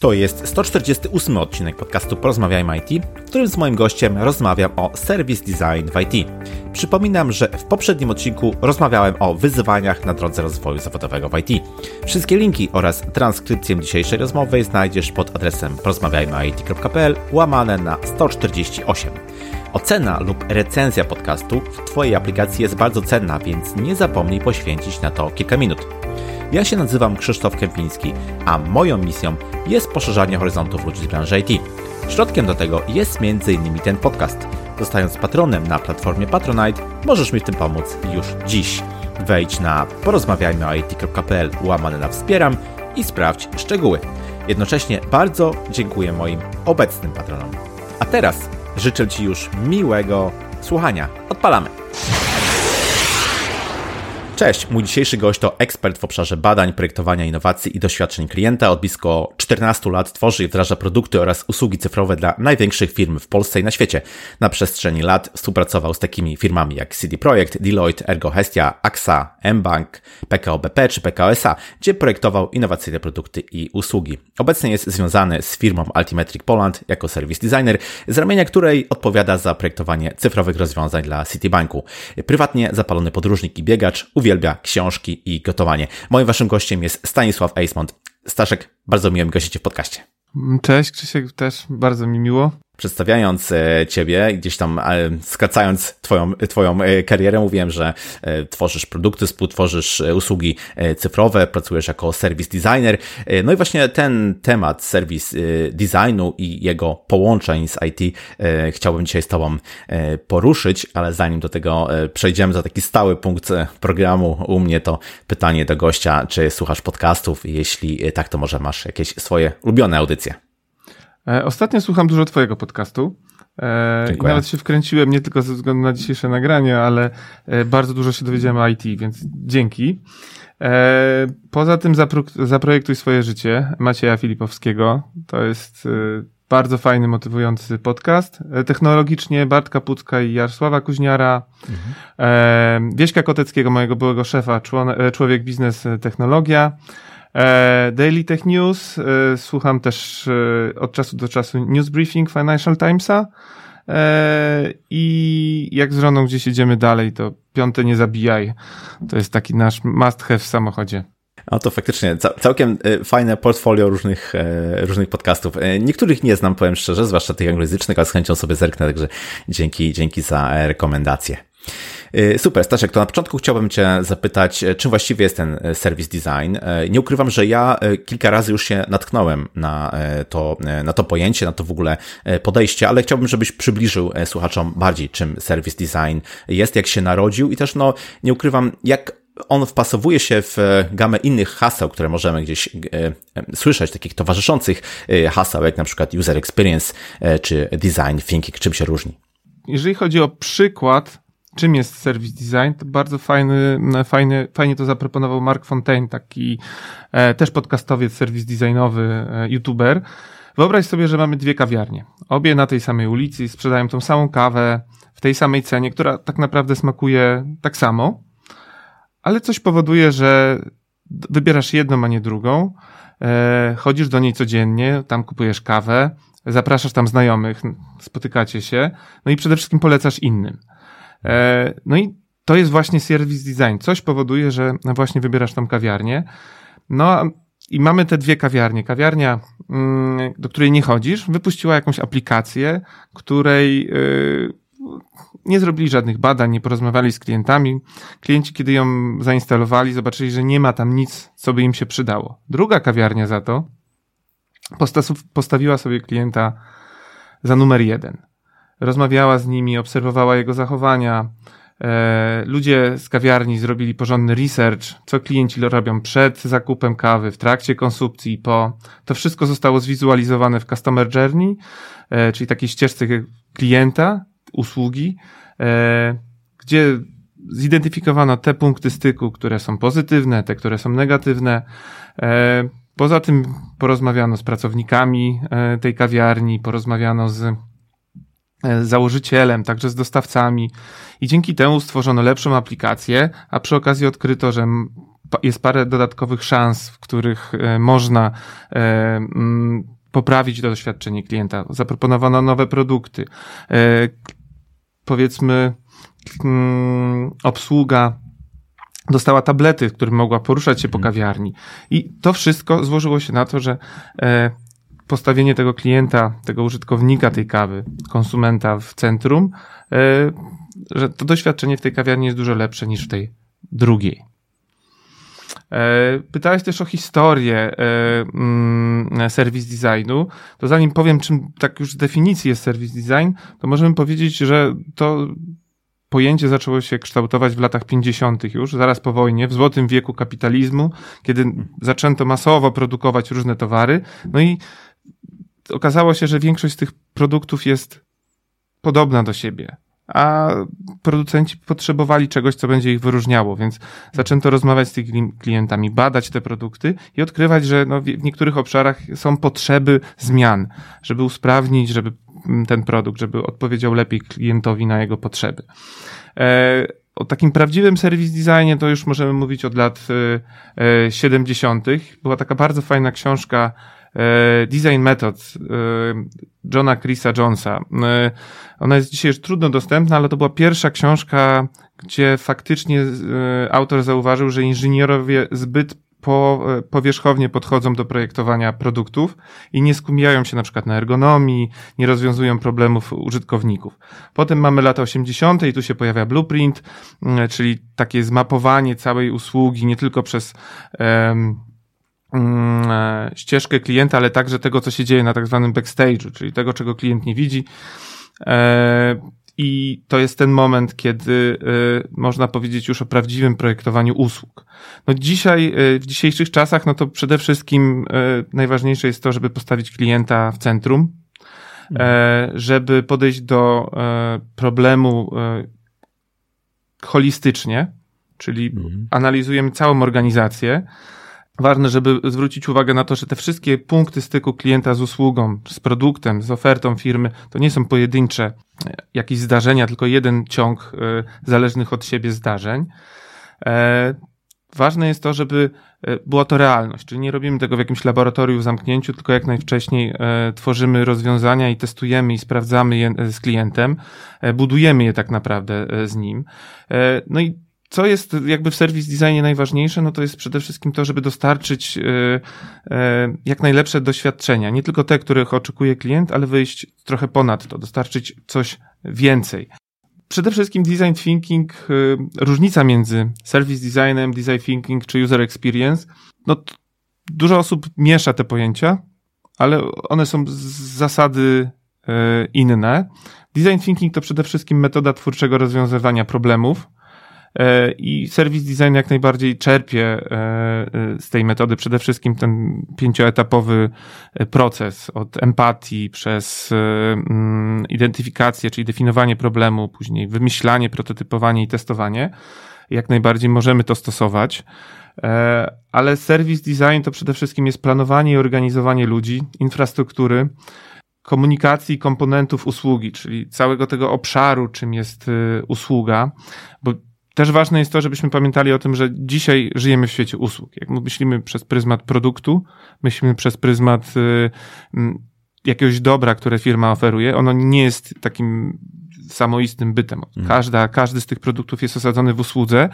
To jest 148 odcinek podcastu Porozmawiajmy IT, w którym z moim gościem rozmawiam o Service Design w IT. Przypominam, że w poprzednim odcinku rozmawiałem o wyzwaniach na drodze rozwoju zawodowego w IT. Wszystkie linki oraz transkrypcję dzisiejszej rozmowy znajdziesz pod adresem porozmawiajmyit.pl łamane na 148. Ocena lub recenzja podcastu w Twojej aplikacji jest bardzo cenna, więc nie zapomnij poświęcić na to kilka minut. Ja się nazywam Krzysztof Kępiński, a moją misją jest poszerzanie horyzontów ludzi z branży IT. Środkiem do tego jest m.in. ten podcast. Zostając patronem na platformie Patronite, możesz mi w tym pomóc już dziś. Wejdź na porozmawiajmyoit.pl łamane na wspieram i sprawdź szczegóły. Jednocześnie bardzo dziękuję moim obecnym patronom. A teraz życzę Ci już miłego słuchania. Odpalamy! Cześć, mój dzisiejszy gość to ekspert w obszarze badań, projektowania innowacji i doświadczeń klienta. Od blisko 14 lat tworzy i wdraża produkty oraz usługi cyfrowe dla największych firm w Polsce i na świecie. Na przestrzeni lat współpracował z takimi firmami jak CD Projekt, Deloitte, Ergo Hestia, AXA, mBank, PKO BP czy PKO SA, gdzie projektował innowacyjne produkty i usługi. Obecnie jest związany z firmą Altimetric Poland jako service designer, z ramienia której odpowiada za projektowanie cyfrowych rozwiązań dla Citibanku. Prywatnie zapalony podróżnik i biegacz, uwielbia książki i gotowanie. Moim waszym gościem jest Stanisław Eismont. Staszek, bardzo miło mi gościcie w podcaście. Cześć, Krzysiek, też bardzo mi miło przedstawiając e, ciebie, gdzieś tam e, skracając twoją, twoją e, karierę, mówiłem, że tworzysz produkty, współtworzysz usługi cyfrowe, pracujesz jako service designer. No i właśnie ten temat service designu i jego połączeń z IT chciałbym dzisiaj z tobą poruszyć, ale zanim do tego przejdziemy za taki stały punkt programu u mnie, to pytanie do gościa, czy słuchasz podcastów? Jeśli tak, to może masz jakieś swoje ulubione audycje. E, ostatnio słucham dużo Twojego podcastu. E, I nawet się wkręciłem nie tylko ze względu na dzisiejsze nagranie, ale e, bardzo dużo się dowiedziałem o IT, więc dzięki. Poza tym zapro zaprojektuj swoje życie Macieja Filipowskiego. To jest bardzo fajny, motywujący podcast. Technologicznie Bartka Pucka i Jarosława Kuźniara. Mhm. Wieśka Koteckiego, mojego byłego szefa, człowiek biznes, technologia. E, Daily Tech News, e, słucham też e, od czasu do czasu News Briefing Financial Timesa i jak z żoną gdzieś jedziemy dalej, to piąte nie zabijaj. To jest taki nasz must have w samochodzie. No to faktycznie całkiem fajne portfolio różnych, różnych podcastów. Niektórych nie znam, powiem szczerze, zwłaszcza tych anglojęzycznych, ale z chęcią sobie zerknę, także dzięki, dzięki za rekomendacje. Y, super, Staszek, to na początku chciałbym Cię zapytać, e, czym właściwie jest ten e, service design. E, nie ukrywam, że ja kilka razy już się natknąłem na to, na to pojęcie, na to w ogóle podejście, ale chciałbym, żebyś przybliżył słuchaczom bardziej, czym service design jest, jak się narodził i też, no, nie ukrywam, jak on wpasowuje się w gamę innych haseł, które możemy gdzieś słyszeć, takich towarzyszących haseł, jak na przykład user experience czy design thinking, czym się różni. Jeżeli chodzi o przykład czym jest service design, to bardzo fajny, fajny, fajnie to zaproponował Mark Fontaine, taki e, też podcastowiec, serwis designowy, e, youtuber. Wyobraź sobie, że mamy dwie kawiarnie. Obie na tej samej ulicy sprzedają tą samą kawę w tej samej cenie, która tak naprawdę smakuje tak samo, ale coś powoduje, że wybierasz jedną, a nie drugą. E, chodzisz do niej codziennie, tam kupujesz kawę, zapraszasz tam znajomych, spotykacie się, no i przede wszystkim polecasz innym. E, no i to jest właśnie service design. Coś powoduje, że właśnie wybierasz tą kawiarnię. No i mamy te dwie kawiarnie. Kawiarnia, mm, do której nie chodzisz, wypuściła jakąś aplikację, której y, nie zrobili żadnych badań, nie porozmawiali z klientami. Klienci, kiedy ją zainstalowali, zobaczyli, że nie ma tam nic, co by im się przydało. Druga kawiarnia za to postawiła sobie klienta za numer jeden rozmawiała z nimi, obserwowała jego zachowania. E, ludzie z kawiarni zrobili porządny research, co klienci robią przed zakupem kawy, w trakcie konsumpcji i po. To wszystko zostało zwizualizowane w Customer Journey, e, czyli takiej ścieżce klienta, usługi, e, gdzie zidentyfikowano te punkty styku, które są pozytywne, te, które są negatywne. Poza tym porozmawiano z pracownikami tej kawiarni, porozmawiano z E, założycielem, także z dostawcami i dzięki temu stworzono lepszą aplikację, a przy okazji odkryto, że jest parę dodatkowych szans, w których e, można e, poprawić to doświadczenie klienta. Zaproponowano nowe produkty. Powiedzmy, obsługa dostała tablety, którym mogła poruszać się po mhm. kawiarni. I to wszystko złożyło się na to, że postawienie tego klienta, tego użytkownika tej kawy, konsumenta w centrum, że to doświadczenie w tej kawiarni jest dużo lepsze niż w tej drugiej. E, pytałeś też o historię e, mm, serwis designu. To zanim powiem, czym tak już z definicji jest serwis design, to możemy powiedzieć, że to pojęcie zaczęło się kształtować w latach 50. już, zaraz po wojnie, w złotym wieku kapitalizmu, kiedy zaczęto masowo produkować różne towary. No i okazało się, że większość z tych produktów jest podobna do siebie a producenci potrzebowali czegoś, co będzie ich wyróżniało, więc zaczęto rozmawiać z tymi klientami, badać te produkty i odkrywać, że no w niektórych obszarach są potrzeby zmian, żeby usprawnić, żeby mm, ten produkt, żeby odpowiedział lepiej klientowi na jego potrzeby. E, o takim prawdziwym serwis designie to już możemy mówić od lat 70. E, Była taka bardzo fajna książka E, Design Methods e, Johna Chrisa Jonesa. E, ona jest dzisiaj już trudno dostępna, ale to była pierwsza książka, gdzie faktycznie autor zauważył, że inżynierowie zbyt po, powierzchownie podchodzą do projektowania produktów i nie skupiają się na przykład na ergonomii, nie rozwiązują problemów użytkowników. Potem mamy lata 80. i tu się pojawia blueprint, czyli takie zmapowanie całej usługi nie tylko przez um, e, ścieżkę klienta, ale także tego, co się dzieje na tak zwanym backstage'u, czyli tego, czego klient nie widzi. E, I to jest ten moment, kiedy e, można powiedzieć już o prawdziwym projektowaniu usług. No dzisiaj, w dzisiejszych czasach, no to przede wszystkim najważniejsze jest to, żeby postawić klienta w centrum, mhm. żeby podejść do problemu holistycznie, czyli mhm. analizujemy całą organizację, Ważne, żeby zwrócić uwagę na to, że te wszystkie punkty styku klienta z usługą, z produktem, z ofertą firmy, to nie są pojedyncze e, jakieś zdarzenia, tylko jeden ciąg e, zależnych od siebie zdarzeń. E, ważne jest to, żeby była to realność, czyli nie robimy tego w jakimś laboratorium w zamknięciu, tylko jak najwcześniej tworzymy rozwiązania i testujemy i sprawdzamy je z klientem, budujemy je tak naprawdę z nim. No i co jest jakby w serwis designie najważniejsze, no to jest przede wszystkim to, żeby dostarczyć e, e, jak najlepsze doświadczenia. Nie tylko te, których oczekuje klient, ale wyjść trochę ponad to, dostarczyć coś więcej. Przede wszystkim design thinking, e, różnica między service designem, design thinking czy user experience, no dużo osób miesza te pojęcia, ale one są z zasady inne. Design thinking to przede wszystkim metoda twórczego rozwiązywania problemów, I serwis design jak najbardziej czerpie e, e, z tej metody przede wszystkim ten pięcioetapowy proces od empatii przez mm, identyfikację, czyli definiowanie problemu, później wymyślanie, prototypowanie i testowanie. Jak najbardziej możemy to stosować. Ale serwis design to przede wszystkim jest planowanie i organizowanie ludzi, infrastruktury, komunikacji komponentów usługi, czyli całego tego obszaru, czym jest usługa, bo też ważne jest to, żebyśmy pamiętali o tym, że dzisiaj żyjemy w świecie usług. Jak myślimy przez pryzmat produktu, myślimy przez pryzmat y, jakiegoś dobra, które firma oferuje, ono nie jest takim samoistnym bytem. Mhm. Każda, każdy z tych produktów jest osadzony w usłudze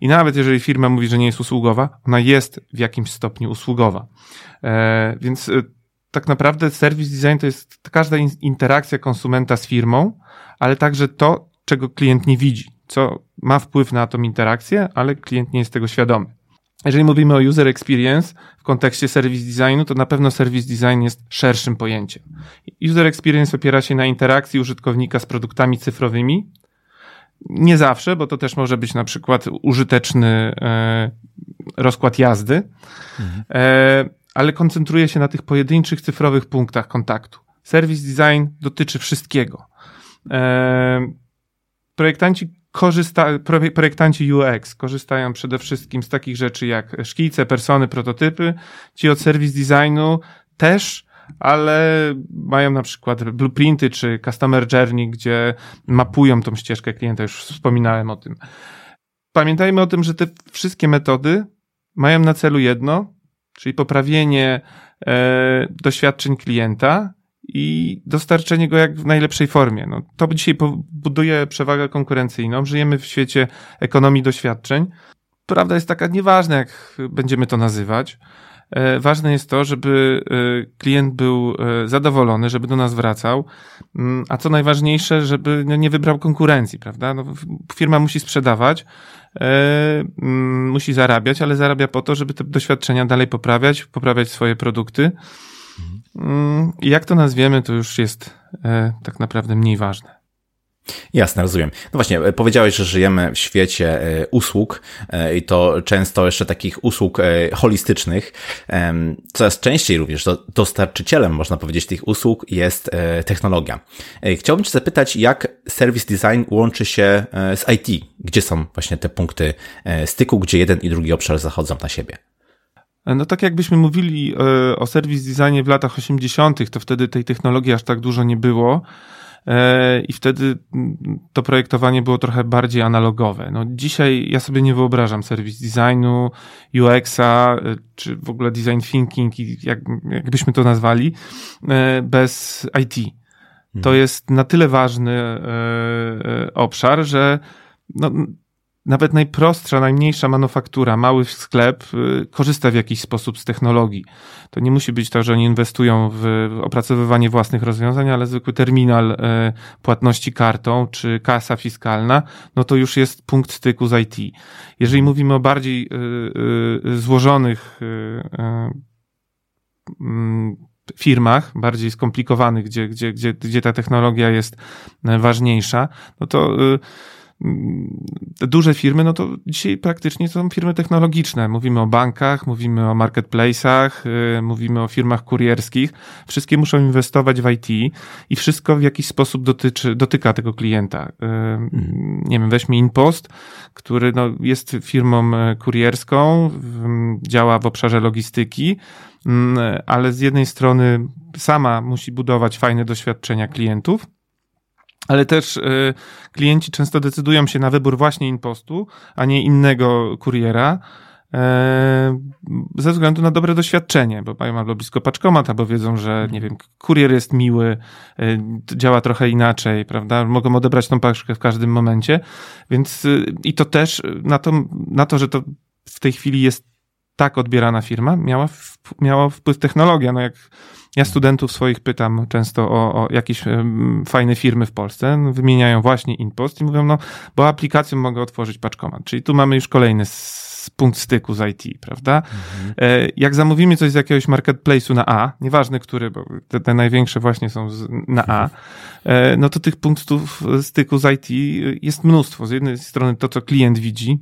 i nawet jeżeli firma mówi, że nie jest usługowa, ona jest w jakimś stopniu usługowa. E, więc y, tak naprawdę service design to jest każda interakcja konsumenta z firmą, ale także to, czego klient nie widzi co ma wpływ na tą interakcję, ale klient nie jest tego świadomy. Jeżeli mówimy o user experience w kontekście service designu, to na pewno service design jest szerszym pojęciem. User experience opiera się na interakcji użytkownika z produktami cyfrowymi. Nie zawsze, bo to też może być na przykład użyteczny e, rozkład jazdy, mhm. e, ale koncentruje się na tych pojedynczych cyfrowych punktach kontaktu. Service design dotyczy wszystkiego. E, projektanci korzysta, projektanci UX korzystają przede wszystkim z takich rzeczy jak szkice, persony, prototypy. Ci od service designu też, ale mają na przykład blueprinty czy customer journey, gdzie mapują tą ścieżkę klienta, już wspominałem o tym. Pamiętajmy o tym, że te wszystkie metody mają na celu jedno, czyli poprawienie e, doświadczeń klienta i dostarczenie go jak w najlepszej formie. No, to dzisiaj buduje przewagę konkurencyjną. Żyjemy w świecie ekonomii doświadczeń. Prawda jest taka nieważna, jak będziemy to nazywać. E, ważne jest to, żeby e, klient był e, zadowolony, żeby do nas wracał, mm, a co najważniejsze, żeby no, nie wybrał konkurencji, prawda? No, firma musi sprzedawać, mm, musi zarabiać, ale zarabia po to, żeby te doświadczenia dalej poprawiać, poprawiać swoje produkty. Mm, jak to nazwiemy, to już jest tak naprawdę mniej ważne. Jasne, rozumiem. No właśnie, e, powiedziałeś, że żyjemy w świecie e, usług e, i to często jeszcze takich usług holistycznych. Coraz częściej również dostarczycielem, można powiedzieć, tych usług jest technologia. Chciałbym Cię zapytać, jak service design łączy się z IT? Gdzie są właśnie te punkty styku, gdzie jeden i drugi obszar zachodzą na siebie? No tak jakbyśmy mówili o service designie w latach 80., to wtedy tej technologii aż tak dużo nie było. E, i wtedy to projektowanie było trochę bardziej analogowe. No dzisiaj ja sobie nie wyobrażam serwis designu, UX-a, e, czy w ogóle design thinking, jak, jakbyśmy to nazwali, e, bez IT. To mhm. jest na tyle ważny obszar, że no, nawet najprostsza, najmniejsza manufaktura, mały sklep y, korzysta w jakiś sposób z technologii. To nie musi być to, że oni inwestują w opracowywanie własnych rozwiązań, ale zwykły terminal y, płatności kartą czy kasa fiskalna, no to już jest punkt styku z IT. Jeżeli mówimy o bardziej y, złożonych mm, firmach, bardziej skomplikowanych, gdzie, gdzie, gdzie, gdzie ta technologia jest ważniejsza, no to te duże firmy, no to dzisiaj praktycznie są firmy technologiczne. Mówimy o bankach, mówimy o marketplace'ach, yy, mówimy o firmach kurierskich. Wszystkie muszą inwestować w IT i wszystko w jakiś sposób dotyczy, dotyka tego klienta. Yy, hmm. Nie wiem, weźmy InPost, który no, jest firmą e, kurierską, działa w obszarze logistyki, mm, ale z jednej strony sama musi budować fajne doświadczenia klientów, ale też y, klienci często decydują się na wybór właśnie impostu, a nie innego kuriera, e, ze względu na dobre doświadczenie, bo mają albo blisko paczkomat, albo wiedzą, że nie wiem, kurier jest miły, e, działa trochę inaczej, prawda? Mogą odebrać tą paczkę w każdym momencie, więc i to też na to, na to, że to w tej chwili jest tak odbierana firma, miała, miała wpływ technologia. No jak ja studentów swoich pytam często o, o jakieś fajne firmy w Polsce, no, wymieniają właśnie InPost i mówią, no, bo aplikacją mogę otworzyć paczkomat. Czyli tu mamy już kolejny punkt styku z IT, prawda? Mhm. E, jak zamówimy coś z jakiegoś marketplace'u na A, nieważne który, bo te, te największe właśnie są z, na A, e, no to tych punktów styku z IT jest mnóstwo. Z jednej strony to, co klient widzi,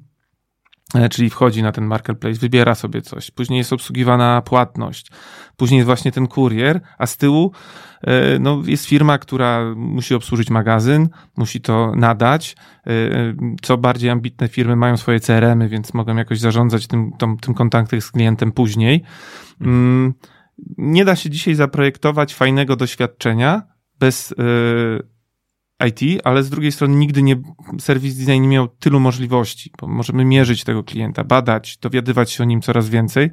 czyli wchodzi na ten marketplace, wybiera sobie coś, później jest obsługiwana płatność, później jest właśnie ten kurier, a z tyłu e, no, jest firma, która musi obsłużyć magazyn, musi to nadać. E, co bardziej ambitne firmy mają swoje CRM-y, więc mogą jakoś zarządzać tym, tym, tym kontaktem z klientem później. Mm, nie da się dzisiaj zaprojektować fajnego doświadczenia bez IT, ale z drugiej strony nigdy nie, serwis design nie miał tylu możliwości, bo możemy mierzyć tego klienta, badać, dowiadywać się o nim coraz więcej e,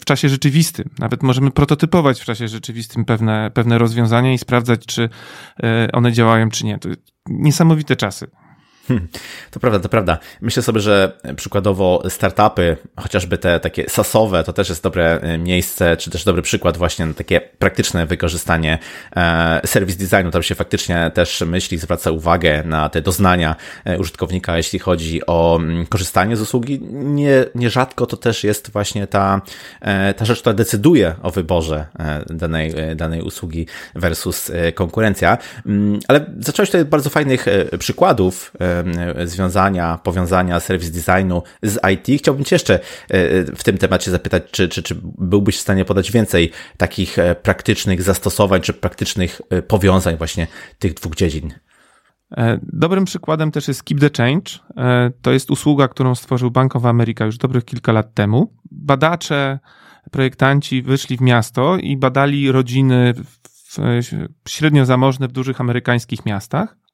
w czasie rzeczywistym. Nawet możemy prototypować w czasie rzeczywistym pewne, pewne rozwiązania i sprawdzać, czy e, one działają, czy nie. To niesamowite czasy. Hmm, to prawda, to prawda. Myślę sobie, że przykładowo startupy, chociażby te takie sasowe, to też jest dobre e, miejsce, czy też dobry przykład właśnie na takie praktyczne wykorzystanie e, serwis designu. Tam się faktycznie też myśli, zwraca uwagę na te doznania e, użytkownika, jeśli chodzi o mm, korzystanie z usługi. Nie, nierzadko to też jest właśnie ta, ta rzecz, która decyduje o wyborze danej, danej usługi versus konkurencja. Mm, ale zacząłeś tutaj bardzo fajnych przykładów, związania, powiązania serwis designu z IT. Chciałbym Cię jeszcze e, w tym temacie zapytać, czy, czy, czy byłbyś w stanie podać więcej takich e, praktycznych zastosowań, czy praktycznych e, powiązań właśnie tych dwóch dziedzin? Dobrym przykładem też jest Keep the Change. To jest usługa, którą stworzył Bank of America już dobrych kilka lat temu. Badacze, projektanci wyszli w miasto i badali rodziny średnio zamożne w dużych amerykańskich miastach E,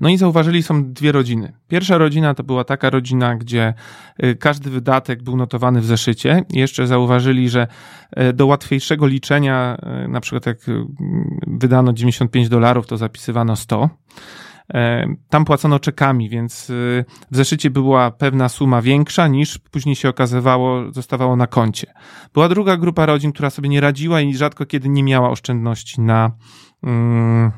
no i zauważyli, są dwie rodziny. Pierwsza rodzina to była taka rodzina, gdzie e, każdy wydatek był notowany w zeszycie. Jeszcze zauważyli, że e, do łatwiejszego liczenia, na przykład jak wydano 95 dolarów, to zapisywano 100. Tam płacono czekami, więc w zeszycie była pewna suma większa niż później się okazywało, zostawało na koncie. Była druga grupa rodzin, która sobie nie radziła i rzadko kiedy nie miała oszczędności na. Hmm,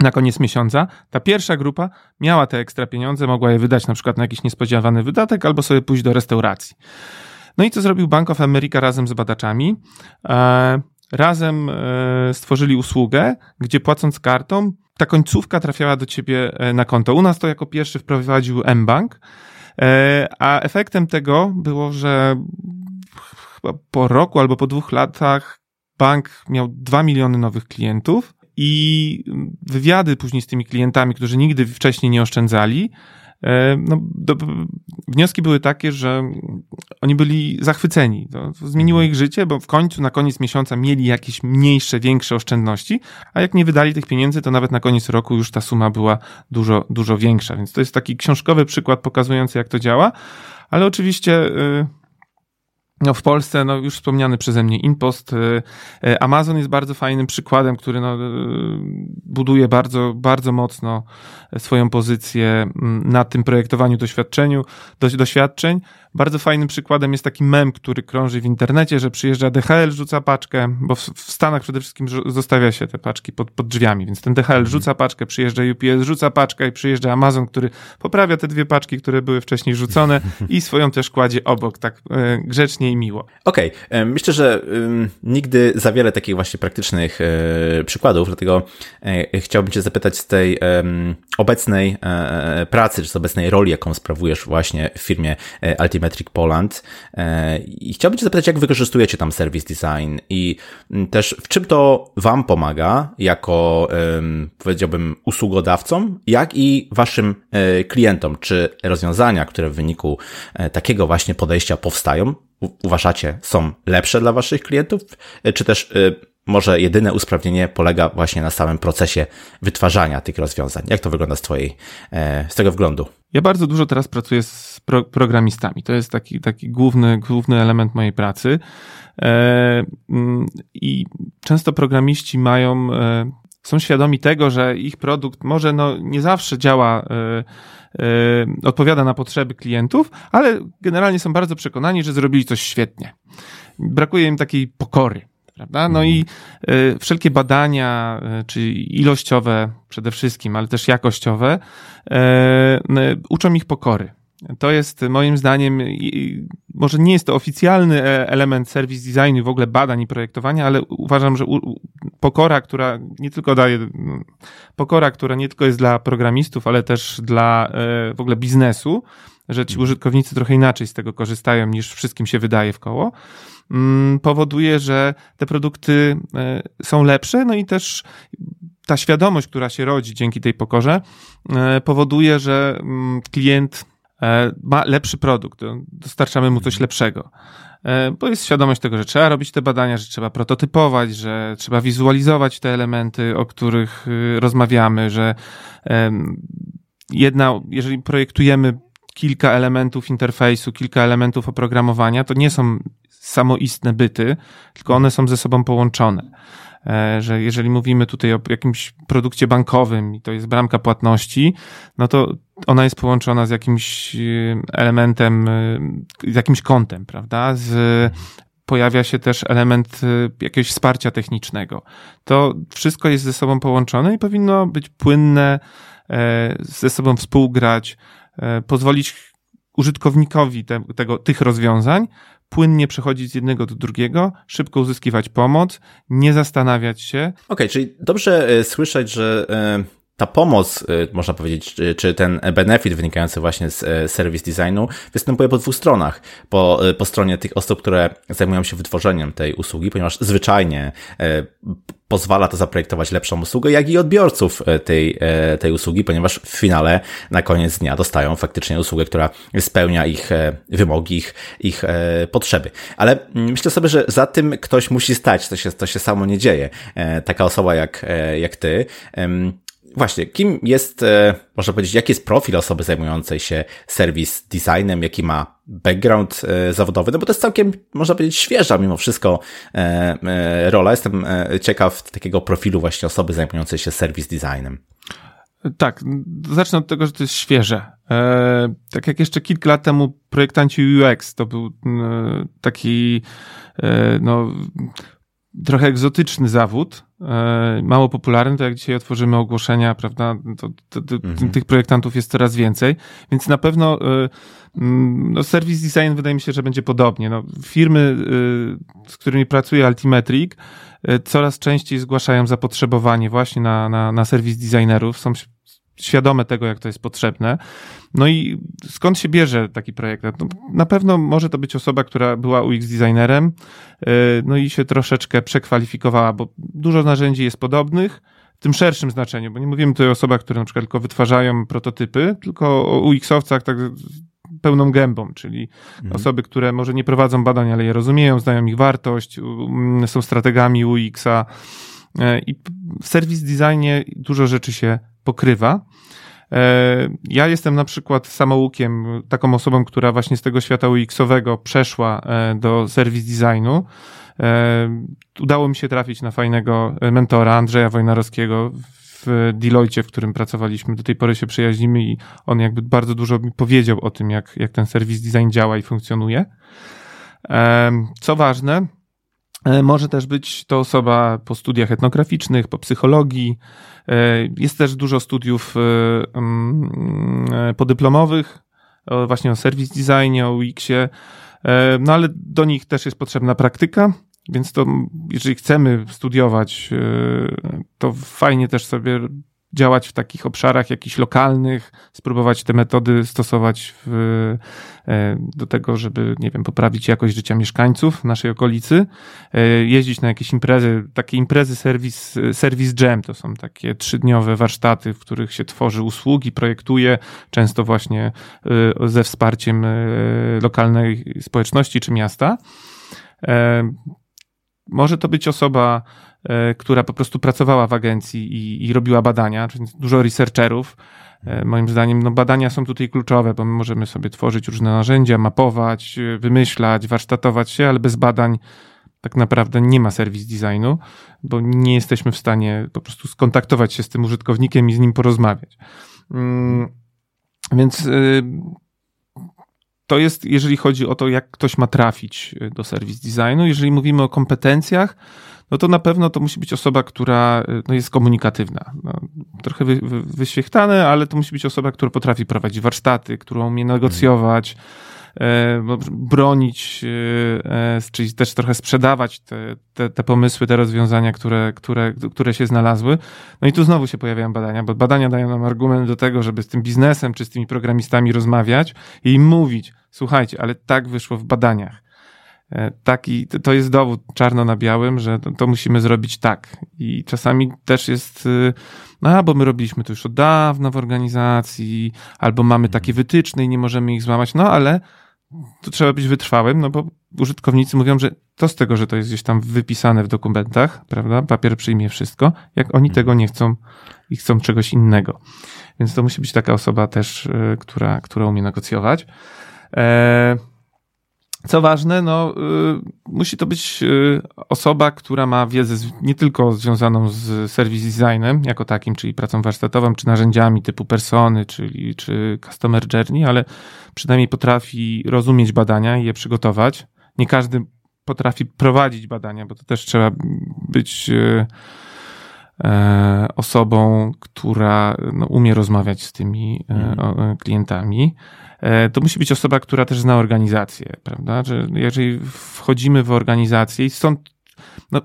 na koniec miesiąca. Ta pierwsza grupa miała te ekstra pieniądze, mogła je wydać na przykład na jakiś niespodziewany wydatek albo sobie pójść do restauracji. No i co zrobił Bank of America razem z badaczami? E, razem e, stworzyli usługę, gdzie płacąc kartą, ta końcówka trafiała do ciebie e, na konto. U nas to jako pierwszy wprowadził mBank, a efektem tego było, że chyba po roku albo po dwóch latach bank miał 2 miliony nowych klientów, i wywiady później z tymi klientami, którzy nigdy wcześniej nie oszczędzali, e, no, do, wnioski były takie, że oni byli zachwyceni. To, zmieniło ich życie, bo w końcu, na koniec miesiąca mieli jakieś mniejsze, większe oszczędności, a jak nie wydali tych pieniędzy, to nawet na koniec roku już ta suma była dużo, dużo większa. Więc to jest taki książkowy przykład pokazujący, jak to działa. Ale oczywiście y, no w Polsce, no już wspomniany przeze mnie Inpost, y, y, Amazon jest bardzo fajnym przykładem, który no, y, buduje bardzo, bardzo mocno swoją pozycję mm, na tym projektowaniu doświadczeniu, doświadczeń. Bardzo fajnym przykładem jest taki mem, który krąży w internecie, że przyjeżdża DHL, rzuca paczkę, bo w, w Stanach przede wszystkim zostawia się te paczki pod, pod drzwiami, więc ten DHL mhm. rzuca paczkę, przyjeżdża UPS, rzuca paczkę i przyjeżdża Amazon, który poprawia te dwie paczki, które były wcześniej rzucone i swoją też kładzie obok, tak e, i miło. Okej, okay. myślę, że nigdy za wiele takich właśnie praktycznych e, przykładów, dlatego e, chciałbym cię zapytać z tej obecnej e, pracy, czy z obecnej roli, jaką sprawujesz właśnie w firmie e, Altimetric Poland. E, I chciałbym Cię zapytać, jak wykorzystujecie tam service design i też w czym to Wam pomaga jako, powiedziałbym, usługodawcom, jak i Waszym klientom? Czy rozwiązania, które w wyniku takiego właśnie podejścia powstają, uważacie, są lepsze dla Waszych klientów, czy też może jedyne usprawnienie polega właśnie na samym procesie wytwarzania tych rozwiązań. Jak to wygląda z twojej, e, z tego wglądu? Ja bardzo dużo teraz pracuję z pro programistami. To jest taki, taki główny, główny element mojej pracy. E, mm, I często programiści mają, e, są świadomi tego, że ich produkt może no, nie zawsze działa odpowiada na potrzeby klientów, ale generalnie są bardzo przekonani, że zrobili coś świetnie. Brakuje im takiej pokory prawda? No i y, wszelkie badania, y, czy ilościowe przede wszystkim, ale też jakościowe, y, uczą ich pokory. To jest moim zdaniem, może nie jest to oficjalny e, element serwis designu, w ogóle badań i projektowania, ale uważam, że pokora, która nie tylko daje, pokora, która nie tylko jest dla programistów, ale też dla w ogóle biznesu, że ci użytkownicy trochę inaczej z tego korzystają niż wszystkim się wydaje w koło Mm, powoduje, że te produkty e, są lepsze, no i też ta świadomość, która się rodzi dzięki tej pokorze, e, powoduje, że mm, klient e, ma lepszy produkt, dostarczamy mu coś mhm. lepszego. Bo jest świadomość tego, że trzeba robić te badania, że trzeba prototypować, że trzeba wizualizować te elementy, o których y, rozmawiamy, że jedna, jeżeli projektujemy kilka elementów interfejsu, kilka elementów oprogramowania, to nie są samoistne byty, tylko one są ze sobą połączone. E, że jeżeli mówimy tutaj o jakimś produkcie bankowym i to jest bramka płatności, no to ona jest połączona z jakimś e, elementem, e, z jakimś kątem, prawda? Z pojawia się też element jakiegoś wsparcia technicznego. To wszystko jest ze sobą połączone i powinno być płynne, ze sobą współgrać, pozwolić użytkownikowi te, tego, tych rozwiązań płynnie przechodzić z jednego do drugiego, szybko uzyskiwać pomoc, nie zastanawiać się. Okej, okay, czyli dobrze e, słyszeć, że e, ta pomoc, e, można powiedzieć, czy ten benefit wynikający właśnie z service designu występuje po dwóch stronach. Po, po stronie tych osób, które zajmują się wytworzeniem tej usługi, ponieważ zwyczajnie pozwala to zaprojektować lepszą usługę, jak i odbiorców e, tej, e, tej usługi, ponieważ w finale na koniec dnia dostają faktycznie usługę, która spełnia ich e, wymogi, ich, ich potrzeby. Ale myślę sobie, że za tym ktoś musi stać, to się, to się samo nie dzieje. Taka osoba jak, jak ty właśnie, kim jest, e, można powiedzieć, jaki jest profil osoby zajmującej się serwis designem, jaki ma background e, zawodowy, no bo to jest całkiem, można powiedzieć, świeża mimo wszystko e, rola. Jestem ciekaw takiego profilu właśnie osoby zajmującej się serwis designem. Tak, zacznę od tego, że to jest świeże. Tak jak jeszcze kilka lat temu projektanci UX to był taki no, trochę egzotyczny zawód, e, mało popularny, to jak dzisiaj otworzymy ogłoszenia, prawda, to, to, to mhm. tych projektantów jest coraz więcej, więc na pewno e, mm, no, service design wydaje mi się, że będzie podobnie. No, firmy, e, z którymi pracuje Altimetric, coraz częściej zgłaszają zapotrzebowanie właśnie na, na, na serwis designerów, są świadome tego, jak to jest potrzebne. No i skąd się bierze taki projekt? No, na pewno może to być osoba, która była UX designerem, e, no i się troszeczkę przekwalifikowała, bo dużo narzędzi jest podobnych, w tym szerszym znaczeniu, bo nie mówimy tutaj o osobach, które na przykład tylko wytwarzają prototypy, tylko o UX-owcach tak pełną gębą, czyli mhm. osoby, które może nie prowadzą badań, ale je rozumieją, znają ich wartość, są strategami UX-a e, i w serwis designie dużo rzeczy się pokrywa. E, ja jestem na przykład samoukiem, taką osobą, która właśnie z tego świata UX-owego przeszła e, do serwis designu. E, udało mi się trafić na fajnego mentora Andrzeja Wojnarowskiego w Deloitte, w którym pracowaliśmy. Do tej pory się przyjaźnimy i on jakby bardzo dużo mi powiedział o tym, jak, jak ten serwis design działa i funkcjonuje. Co ważne, może też być to osoba po studiach etnograficznych, po psychologii. E, jest też dużo studiów e, mm, podyplomowych, właśnie o service designie, o UX-ie, no ale do nich też jest potrzebna praktyka, więc to jeżeli chcemy studiować, to fajnie też sobie działać w takich obszarach jakichś lokalnych, spróbować te metody stosować w, e, do tego, żeby, nie wiem, poprawić jakość życia mieszkańców naszej okolicy, e, jeździć na jakieś imprezy, takie imprezy serwis, serwis jam, to są takie trzydniowe warsztaty, w których się tworzy usługi, projektuje, często właśnie e, ze wsparciem lokalnej społeczności czy miasta. Może to być osoba, E, która po prostu pracowała w agencji i, i robiła badania, czyli dużo researcherów. E, moim zdaniem no, badania są tutaj kluczowe, bo my możemy sobie tworzyć różne narzędzia, mapować, e, wymyślać, warsztatować się, ale bez badań tak naprawdę nie ma serwis designu, bo nie jesteśmy w stanie po prostu skontaktować się z tym użytkownikiem i z nim porozmawiać. Mm, więc to jest, jeżeli chodzi o to, jak ktoś ma trafić do serwis designu. Jeżeli mówimy o kompetencjach, no to na pewno to musi być osoba, która no, jest komunikatywna. No, trochę wy, wy, wyświechtane, ale to musi być osoba, która potrafi prowadzić warsztaty, która umie negocjować, e, bronić, e, e, czyli też trochę sprzedawać te, te, te pomysły, te rozwiązania, które, które, które się znalazły. No i tu znowu się pojawiają badania, bo badania dają nam argument do tego, żeby z tym biznesem czy z tymi programistami rozmawiać i im mówić, słuchajcie, ale tak wyszło w badaniach E, taki, to jest dowód czarno na białym, że to, to, musimy zrobić tak. I czasami też jest, y, no, bo my robiliśmy to już od dawna w organizacji, albo mamy takie wytyczne i nie możemy ich złamać, no ale to trzeba być wytrwałym, no bo użytkownicy mówią, że to z tego, że to jest gdzieś tam wypisane w dokumentach, prawda? Papier przyjmie wszystko, jak oni tego nie chcą i chcą czegoś innego. Więc to musi być taka osoba też, y, która, która umie negocjować. Eee, co ważne, no, y, musi to być y, osoba, która ma wiedzę z, nie tylko związaną z service designem jako takim, czyli pracą warsztatową, czy narzędziami typu persony, czyli, czy customer journey, ale przynajmniej potrafi rozumieć badania i je przygotować. Nie każdy potrafi prowadzić badania, bo to też trzeba być y, e, osobą, która no, umie rozmawiać z tymi e, mhm. klientami. E, to musi być osoba, która też zna organizację, prawda? Że jeżeli wchodzimy w organizację i stąd no,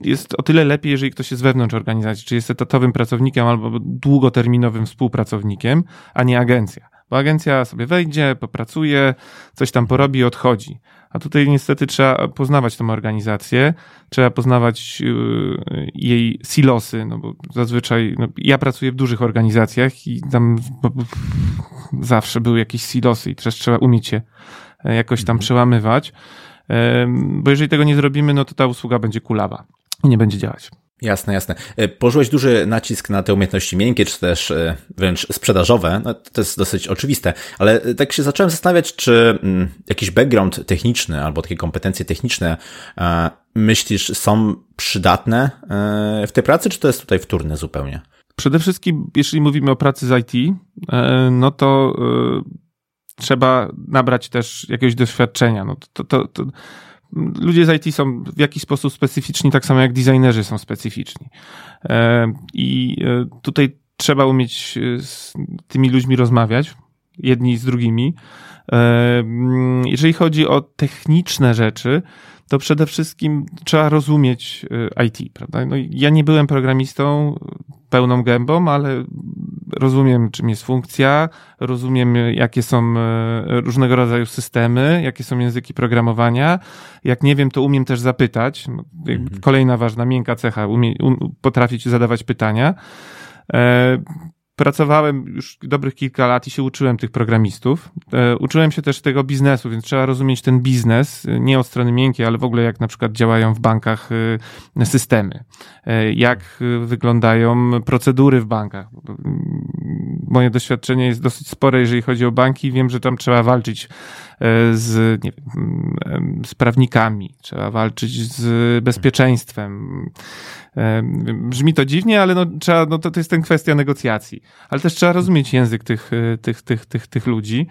jest o tyle lepiej, jeżeli ktoś jest wewnątrz organizacji, czy jest etatowym pracownikiem albo długoterminowym współpracownikiem, a nie agencja. Bo agencja sobie wejdzie, popracuje, coś tam porobi i odchodzi. A tutaj niestety trzeba poznawać tą organizację, trzeba poznawać y, jej silosy, no bo zazwyczaj no, ja pracuję w dużych organizacjach i tam zawsze były jakieś silosy i też trzeba umieć je jakoś tam mhm. przełamywać, bo jeżeli tego nie zrobimy, no to ta usługa będzie kulawa i nie będzie działać. Jasne, jasne. E, położyłeś duży nacisk na te umiejętności miękkie, czy też e, wręcz sprzedażowe. No, to jest dosyć oczywiste, ale e, tak się zacząłem zastanawiać, czy mm, jakiś background techniczny albo takie kompetencje techniczne myślisz są przydatne w tej pracy, czy to jest tutaj wtórne zupełnie? Przede wszystkim, jeśli mówimy o pracy z IT, no to trzeba nabrać też jakiegoś doświadczenia. No to, to, to ludzie z IT są w jakiś sposób specyficzni, tak samo jak designerzy są specyficzni. E, I e, tutaj trzeba umieć e, z tymi ludźmi rozmawiać, jedni z drugimi. Jeżeli chodzi o techniczne rzeczy, to przede wszystkim trzeba rozumieć IT, prawda? No, ja nie byłem programistą pełną gębą, ale rozumiem, czym jest funkcja, rozumiem, jakie są e, różnego rodzaju systemy, jakie są języki programowania. Jak nie wiem, to umiem też zapytać. Mhm. Kolejna ważna, miękka cecha, umie, um, potrafić zadawać pytania. Pracowałem już dobrych kilka lat i się uczyłem tych programistów. E, uczyłem się też tego biznesu, więc trzeba rozumieć ten biznes, e, nie od strony miękkiej, ale w ogóle jak na przykład działają w bankach e, systemy, jak wyglądają procedury w bankach. Moje doświadczenie jest dosyć spore, jeżeli chodzi o banki. Wiem, że tam trzeba walczyć z, nie wiem, z prawnikami, trzeba walczyć z bezpieczeństwem. Brzmi to dziwnie, ale no, trzeba, no to, to jest ten kwestia negocjacji. Ale też trzeba rozumieć język tych, tych, tych, tych, tych ludzi.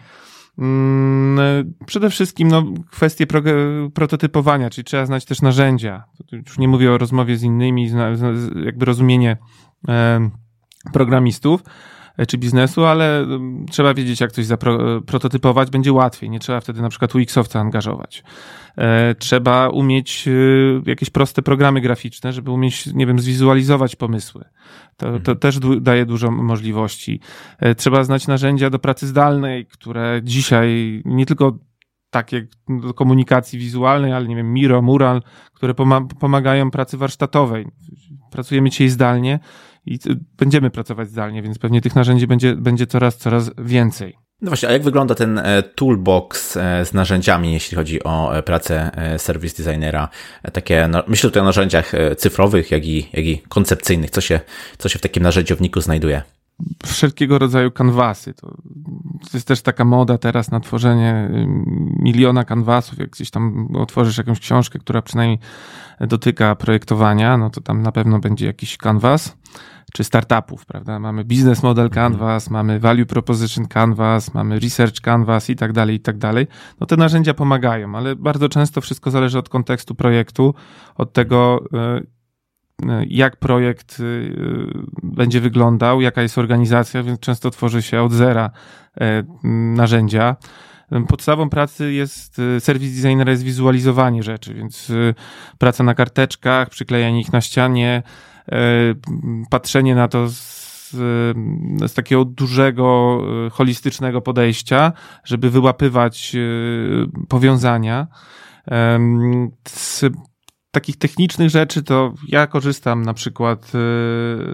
Mm, przede wszystkim no, kwestie pro, prototypowania, czyli trzeba znać też narzędzia. Już nie mówię o rozmowie z innymi, jakby rozumienie programistów, E, czy biznesu, ale mm, trzeba wiedzieć, jak coś zaprototypować, e, będzie łatwiej. Nie trzeba wtedy na przykład UX-owca angażować. E, trzeba umieć jakieś proste programy graficzne, żeby umieć, nie wiem, zwizualizować pomysły. To, to mhm. też daje dużo możliwości. Trzeba znać narzędzia do pracy zdalnej, które dzisiaj nie tylko takie do komunikacji wizualnej, ale nie wiem, Miro, Mural, które pomagają pracy warsztatowej. Pracujemy dzisiaj zdalnie i będziemy pracować zdalnie, więc pewnie tych narzędzi będzie, będzie coraz, coraz więcej. No właśnie, a jak wygląda ten e, toolbox e, z narzędziami, jeśli chodzi o e, pracę service designera? Takie, no, myślę tutaj o narzędziach cyfrowych, jak i, jak i koncepcyjnych. Co się, co się w takim narzędziowniku znajduje? Wszelkiego rodzaju kanwasy. To, jest też taka moda teraz na tworzenie miliona kanwasów. Jak gdzieś tam otworzysz jakąś książkę, która przynajmniej dotyka projektowania, no to tam na pewno będzie jakiś kanwas czy startupów, prawda? Mamy business model mhm. canvas, mamy value proposition canvas, mamy research canvas i tak dalej, i tak dalej. No te narzędzia pomagają, ale bardzo często wszystko zależy od kontekstu projektu, od tego, e, jak projekt e, będzie wyglądał, jaka jest organizacja, więc często tworzy się od zera narzędzia. Podstawą pracy jest, serwis designera jest wizualizowanie rzeczy, więc praca na karteczkach, przyklejanie ich na ścianie, E, patrzenie na to z, z takiego dużego, e, holistycznego podejścia, żeby wyłapywać e, powiązania. Takich technicznych rzeczy to ja korzystam na przykład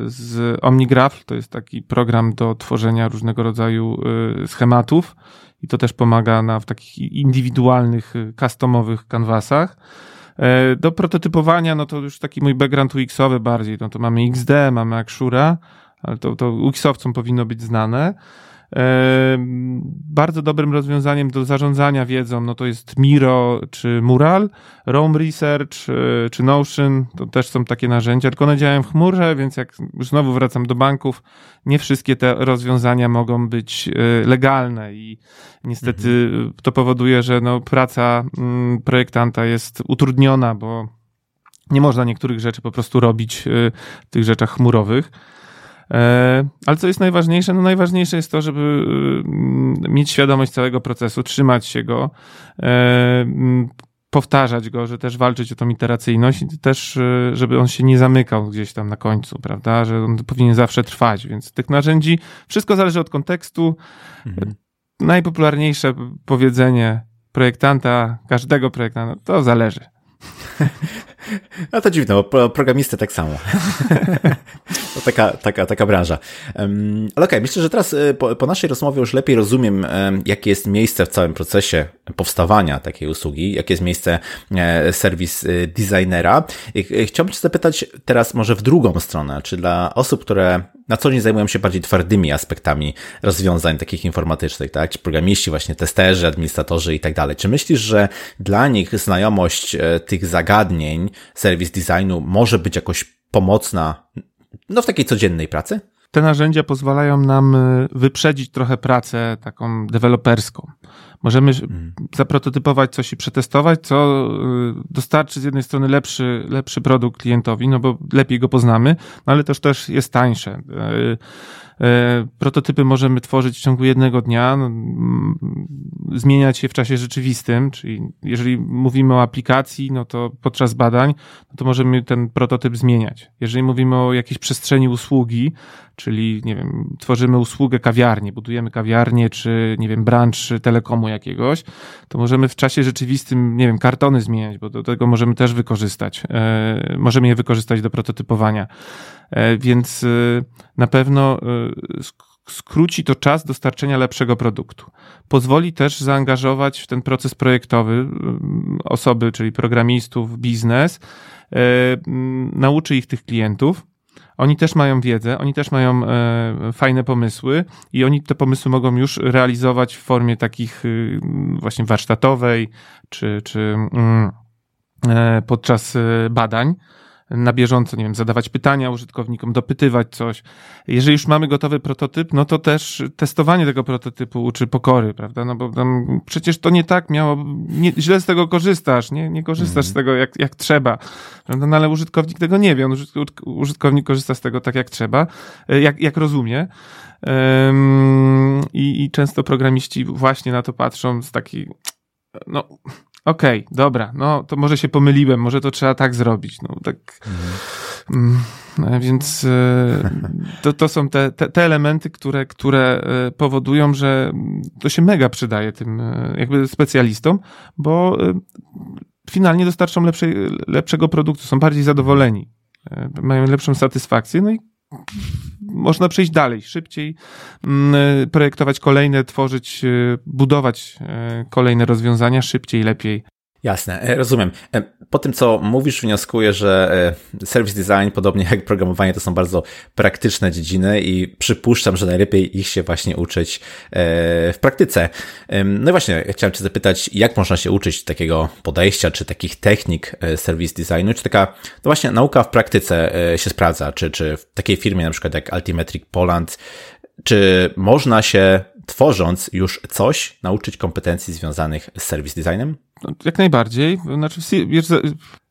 z OmniGraph, to jest taki program do tworzenia różnego rodzaju schematów i to też pomaga na, w takich indywidualnych, customowych kanwasach. E, do prototypowania, no to już taki mój background UX-owy bardziej, no to mamy XD, mamy Axura, ale to, to UX-owcom powinno być znane. Bardzo dobrym rozwiązaniem do zarządzania wiedzą no to jest Miro czy Mural, Roam Research e, czy Notion, to też są takie narzędzia, tylko one działają w chmurze, więc jak znowu wracam do banków, nie wszystkie te rozwiązania mogą być e, legalne i niestety mhm. to powoduje, że no, praca mm, projektanta jest utrudniona, bo nie można niektórych rzeczy po prostu robić e, w tych rzeczach chmurowych. E, ale co jest najważniejsze? No najważniejsze jest to, żeby y, mieć świadomość całego procesu, trzymać się go, e, powtarzać go, że też walczyć o tą iteracyjność i też, y, żeby on się nie zamykał gdzieś tam na końcu, prawda, że on powinien zawsze trwać, więc tych narzędzi, wszystko zależy od kontekstu. Mhm. Najpopularniejsze powiedzenie projektanta, każdego projektanta, to zależy. No to dziwne, bo programisty tak samo. taka, taka, taka branża. Ale okej, okay, myślę, że teraz po, po, naszej rozmowie już lepiej rozumiem, jakie jest miejsce w całym procesie powstawania takiej usługi, jakie jest miejsce serwis designera. Chciałbym Cię zapytać teraz może w drugą stronę, czy dla osób, które na co dzień zajmują się bardziej twardymi aspektami rozwiązań takich informatycznych, tak? Ci programiści, właśnie testerzy, administratorzy i tak dalej. Czy myślisz, że dla nich znajomość e, tych zagadnień serwis designu może być jakoś pomocna no, w takiej codziennej pracy? Te narzędzia pozwalają nam e, wyprzedzić trochę pracę taką deweloperską. Możemy hmm. zaprototypować coś i przetestować, co e, dostarczy z jednej strony lepszy, lepszy produkt klientowi, no bo lepiej go poznamy, no ale też też jest tańsze. E, prototypy możemy tworzyć w ciągu jednego dnia, no, zmieniać je w czasie rzeczywistym, czyli jeżeli mówimy o aplikacji, no to podczas badań, no to możemy ten prototyp zmieniać. Jeżeli mówimy o jakiejś przestrzeni usługi, czyli, nie wiem, tworzymy usługę kawiarni, budujemy kawiarnię, czy, nie wiem, branż telekomu jakiegoś, to możemy w czasie rzeczywistym, nie wiem, kartony zmieniać, bo do tego możemy też wykorzystać. E, możemy je wykorzystać do prototypowania. E, więc e, na pewno skróci to czas dostarczenia lepszego produktu. Pozwoli też zaangażować w ten proces projektowy osoby, czyli programistów, biznes, nauczy ich tych klientów, oni też mają wiedzę, oni też mają e, fajne pomysły i oni te pomysły mogą już realizować w formie takich y, właśnie warsztatowej czy, czy mm, e, podczas e, badań na bieżąco, nie wiem, zadawać pytania użytkownikom, dopytywać coś. Jeżeli już mamy gotowy prototyp, no to też testowanie tego prototypu uczy pokory, prawda? No bo tam przecież to nie tak miało, nie, źle z tego korzystasz, nie, nie korzystasz mm. z tego jak, jak trzeba, prawda? No ale użytkownik tego nie wie, on, użytkownik korzysta z tego tak jak trzeba, e, jak, jak rozumie. Um, i, I często programiści właśnie na to patrzą z takiej, no, okej, okay, dobra, no to może się pomyliłem, może to trzeba tak zrobić. No tak. Mhm. Mm, więc e, to, to są te, te, te, elementy, które, które e, powodują, że to się mega przydaje tym e, jakby specjalistom, bo finalnie dostarczą lepszej, lepszego produktu, są bardziej zadowoleni, mają lepszą satysfakcję, no i można przejść dalej, szybciej mm, projektować kolejne, tworzyć, e, budować e, kolejne rozwiązania szybciej, lepiej. Jasne, e, rozumiem. Po tym, co mówisz, wnioskuję, że service design, podobnie jak programowanie, to są bardzo praktyczne dziedziny i przypuszczam, że najlepiej ich się właśnie uczyć w praktyce. No i właśnie, chciałem Cię zapytać, jak można się uczyć takiego podejścia, czy takich technik service designu, czy taka, no właśnie, nauka w praktyce się sprawdza, czy, czy w takiej firmie na przykład jak Altimetric Poland, czy można się tworząc już coś, nauczyć kompetencji związanych z service designem? No, jak najbardziej. Znaczy, wiesz,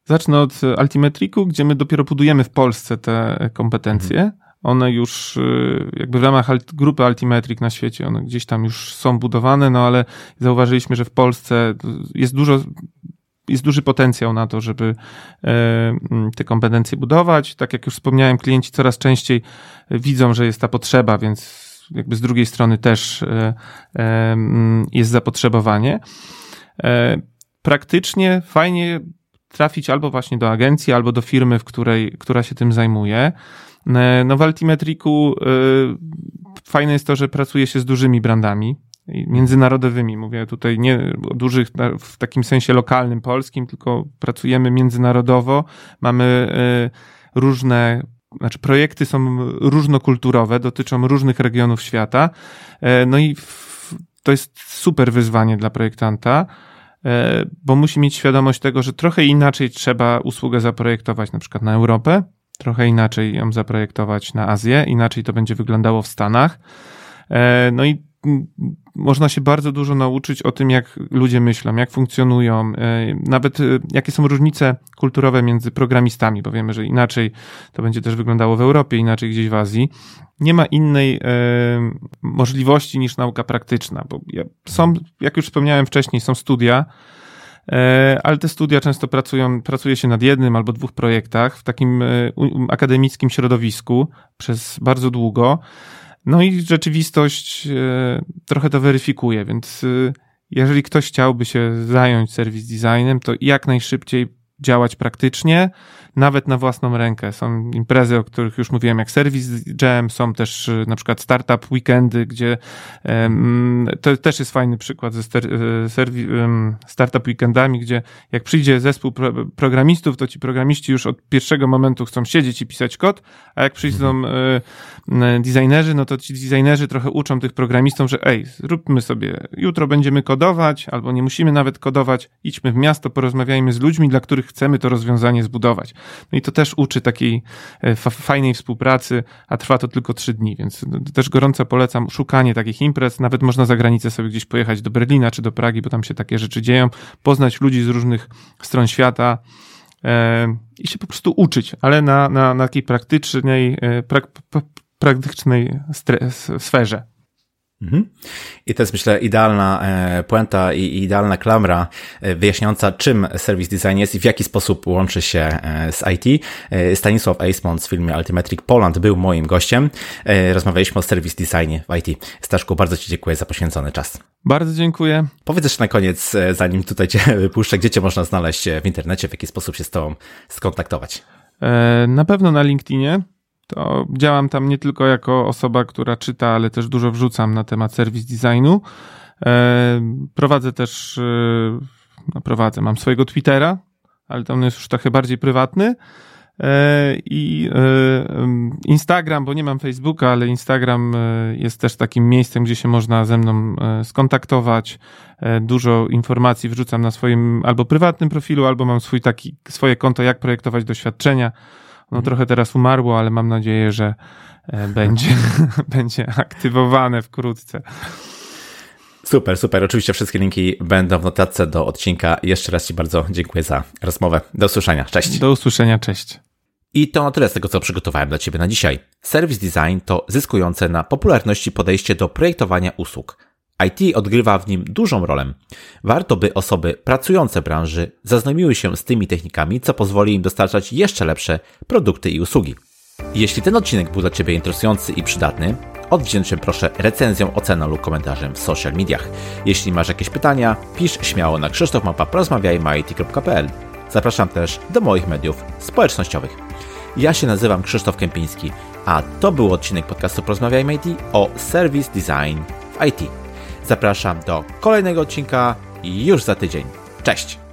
zacznę od Altimetriku, gdzie my dopiero budujemy w Polsce te kompetencje. Mhm. One już y, jakby w ramach grupy Altimetric na świecie, one gdzieś tam już są budowane, no ale zauważyliśmy, że w Polsce jest dużo jest duży potencjał na to, żeby e, te kompetencje budować. Tak jak już wspomniałem, klienci coraz częściej widzą, że jest ta potrzeba, więc jakby z drugiej strony też e, e, jest zapotrzebowanie. Praktycznie fajnie trafić albo właśnie do agencji, albo do firmy, w której, która się tym zajmuje. No w Altimetriku fajne jest to, że pracuje się z dużymi brandami, międzynarodowymi. Mówię tutaj nie o dużych w takim sensie lokalnym, polskim, tylko pracujemy międzynarodowo. Mamy e, różne znaczy projekty są różnokulturowe, dotyczą różnych regionów świata. E, no i to jest super wyzwanie dla projektanta, e, bo musi mieć świadomość tego, że trochę inaczej trzeba usługę zaprojektować na przykład na Europę, trochę inaczej ją zaprojektować na Azję, inaczej to będzie wyglądało w Stanach. No i można się bardzo dużo nauczyć o tym, jak ludzie myślą, jak funkcjonują, e, nawet e, jakie są różnice kulturowe między programistami, bo wiemy, że inaczej to będzie też wyglądało w Europie, inaczej gdzieś w Azji. Nie ma innej e, możliwości niż nauka praktyczna, bo są, jak już wspomniałem wcześniej, są studia, ale te studia często pracują, pracuje się nad jednym albo dwóch projektach w takim akademickim środowisku przez bardzo długo. No i rzeczywistość e, trochę to weryfikuje, więc e, jeżeli ktoś chciałby się zająć serwis designem, to jak najszybciej działać praktycznie, nawet na własną rękę. Są imprezy, o których już mówiłem, jak Service Jam, są też y, na przykład startup weekendy, gdzie um, to też jest fajny przykład ze serwi, um, startup weekendami, gdzie jak przyjdzie zespół pro, programistów, to ci programiści już od pierwszego momentu chcą siedzieć i pisać kod, a jak przyjdą mhm. y, designerzy, no to ci designerzy trochę uczą tych programistów, że ej, zróbmy sobie, jutro będziemy kodować, albo nie musimy nawet kodować, idźmy w miasto, porozmawiajmy z ludźmi, dla których chcemy to rozwiązanie zbudować. No i to też uczy takiej e, fajnej współpracy, a trwa to tylko trzy dni, więc też gorąco polecam szukanie takich imprez. Nawet można za granicę sobie gdzieś pojechać do Berlina czy do Pragi, bo tam się takie rzeczy dzieją, poznać ludzi z różnych stron świata e, i się po prostu uczyć, ale na, na, na takiej praktycznej, e, prak, praktycznej sferze. Mhm. I to jest myślę idealna e, puenta i idealna klamra e, wyjaśniająca czym service design jest i w jaki sposób łączy się e, z IT. Stanisław Eismont z filmu Altimetric Poland był moim gościem. Rozmawialiśmy o service designie w IT. Staszku, bardzo Ci dziękuję za poświęcony czas. Bardzo dziękuję. Powiedz jeszcze na koniec, zanim tutaj Cię wypuszczę, gdzie Cię można znaleźć w internecie, w jaki sposób się z Tobą skontaktować? Na pewno na LinkedInie to działam tam nie tylko jako osoba, która czyta, ale też dużo wrzucam na temat serwis designu. E, prowadzę też, e, no prowadzę, mam swojego Twittera, ale tam jest już trochę bardziej prywatny. E, I Instagram, bo nie mam Facebooka, ale Instagram jest też takim miejscem, gdzie się można ze mną skontaktować. Dużo informacji wrzucam na swoim albo prywatnym profilu, albo mam swój taki, swoje konto, jak projektować doświadczenia. No trochę teraz umarło, ale mam nadzieję, że e, będzie, będzie aktywowane wkrótce. Super, super. Oczywiście wszystkie linki będą w notatce do odcinka. Jeszcze raz Ci bardzo dziękuję za rozmowę. Do usłyszenia. Cześć. Do usłyszenia. Cześć. I to na tyle z tego, co przygotowałem dla Ciebie na dzisiaj. Service design to zyskujące na popularności podejście do projektowania usług. IT odgrywa w nim dużą rolę. Warto, by osoby pracujące w branży zaznajomiły się z tymi technikami, co pozwoli im dostarczać jeszcze lepsze produkty i usługi. Jeśli ten odcinek był dla Ciebie interesujący i przydatny, odwdzięczę proszę recenzją, oceną lub komentarzem w social mediach. Jeśli masz jakieś pytania, pisz śmiało na krzysztofmapa.porozmawiajmy.it.pl Zapraszam też do moich mediów społecznościowych. Ja się nazywam Krzysztof Kępiński, a to był odcinek podcastu Porozmawiajmy IT o Service Design w IT. Zapraszam do kolejnego odcinka już za tydzień. Cześć!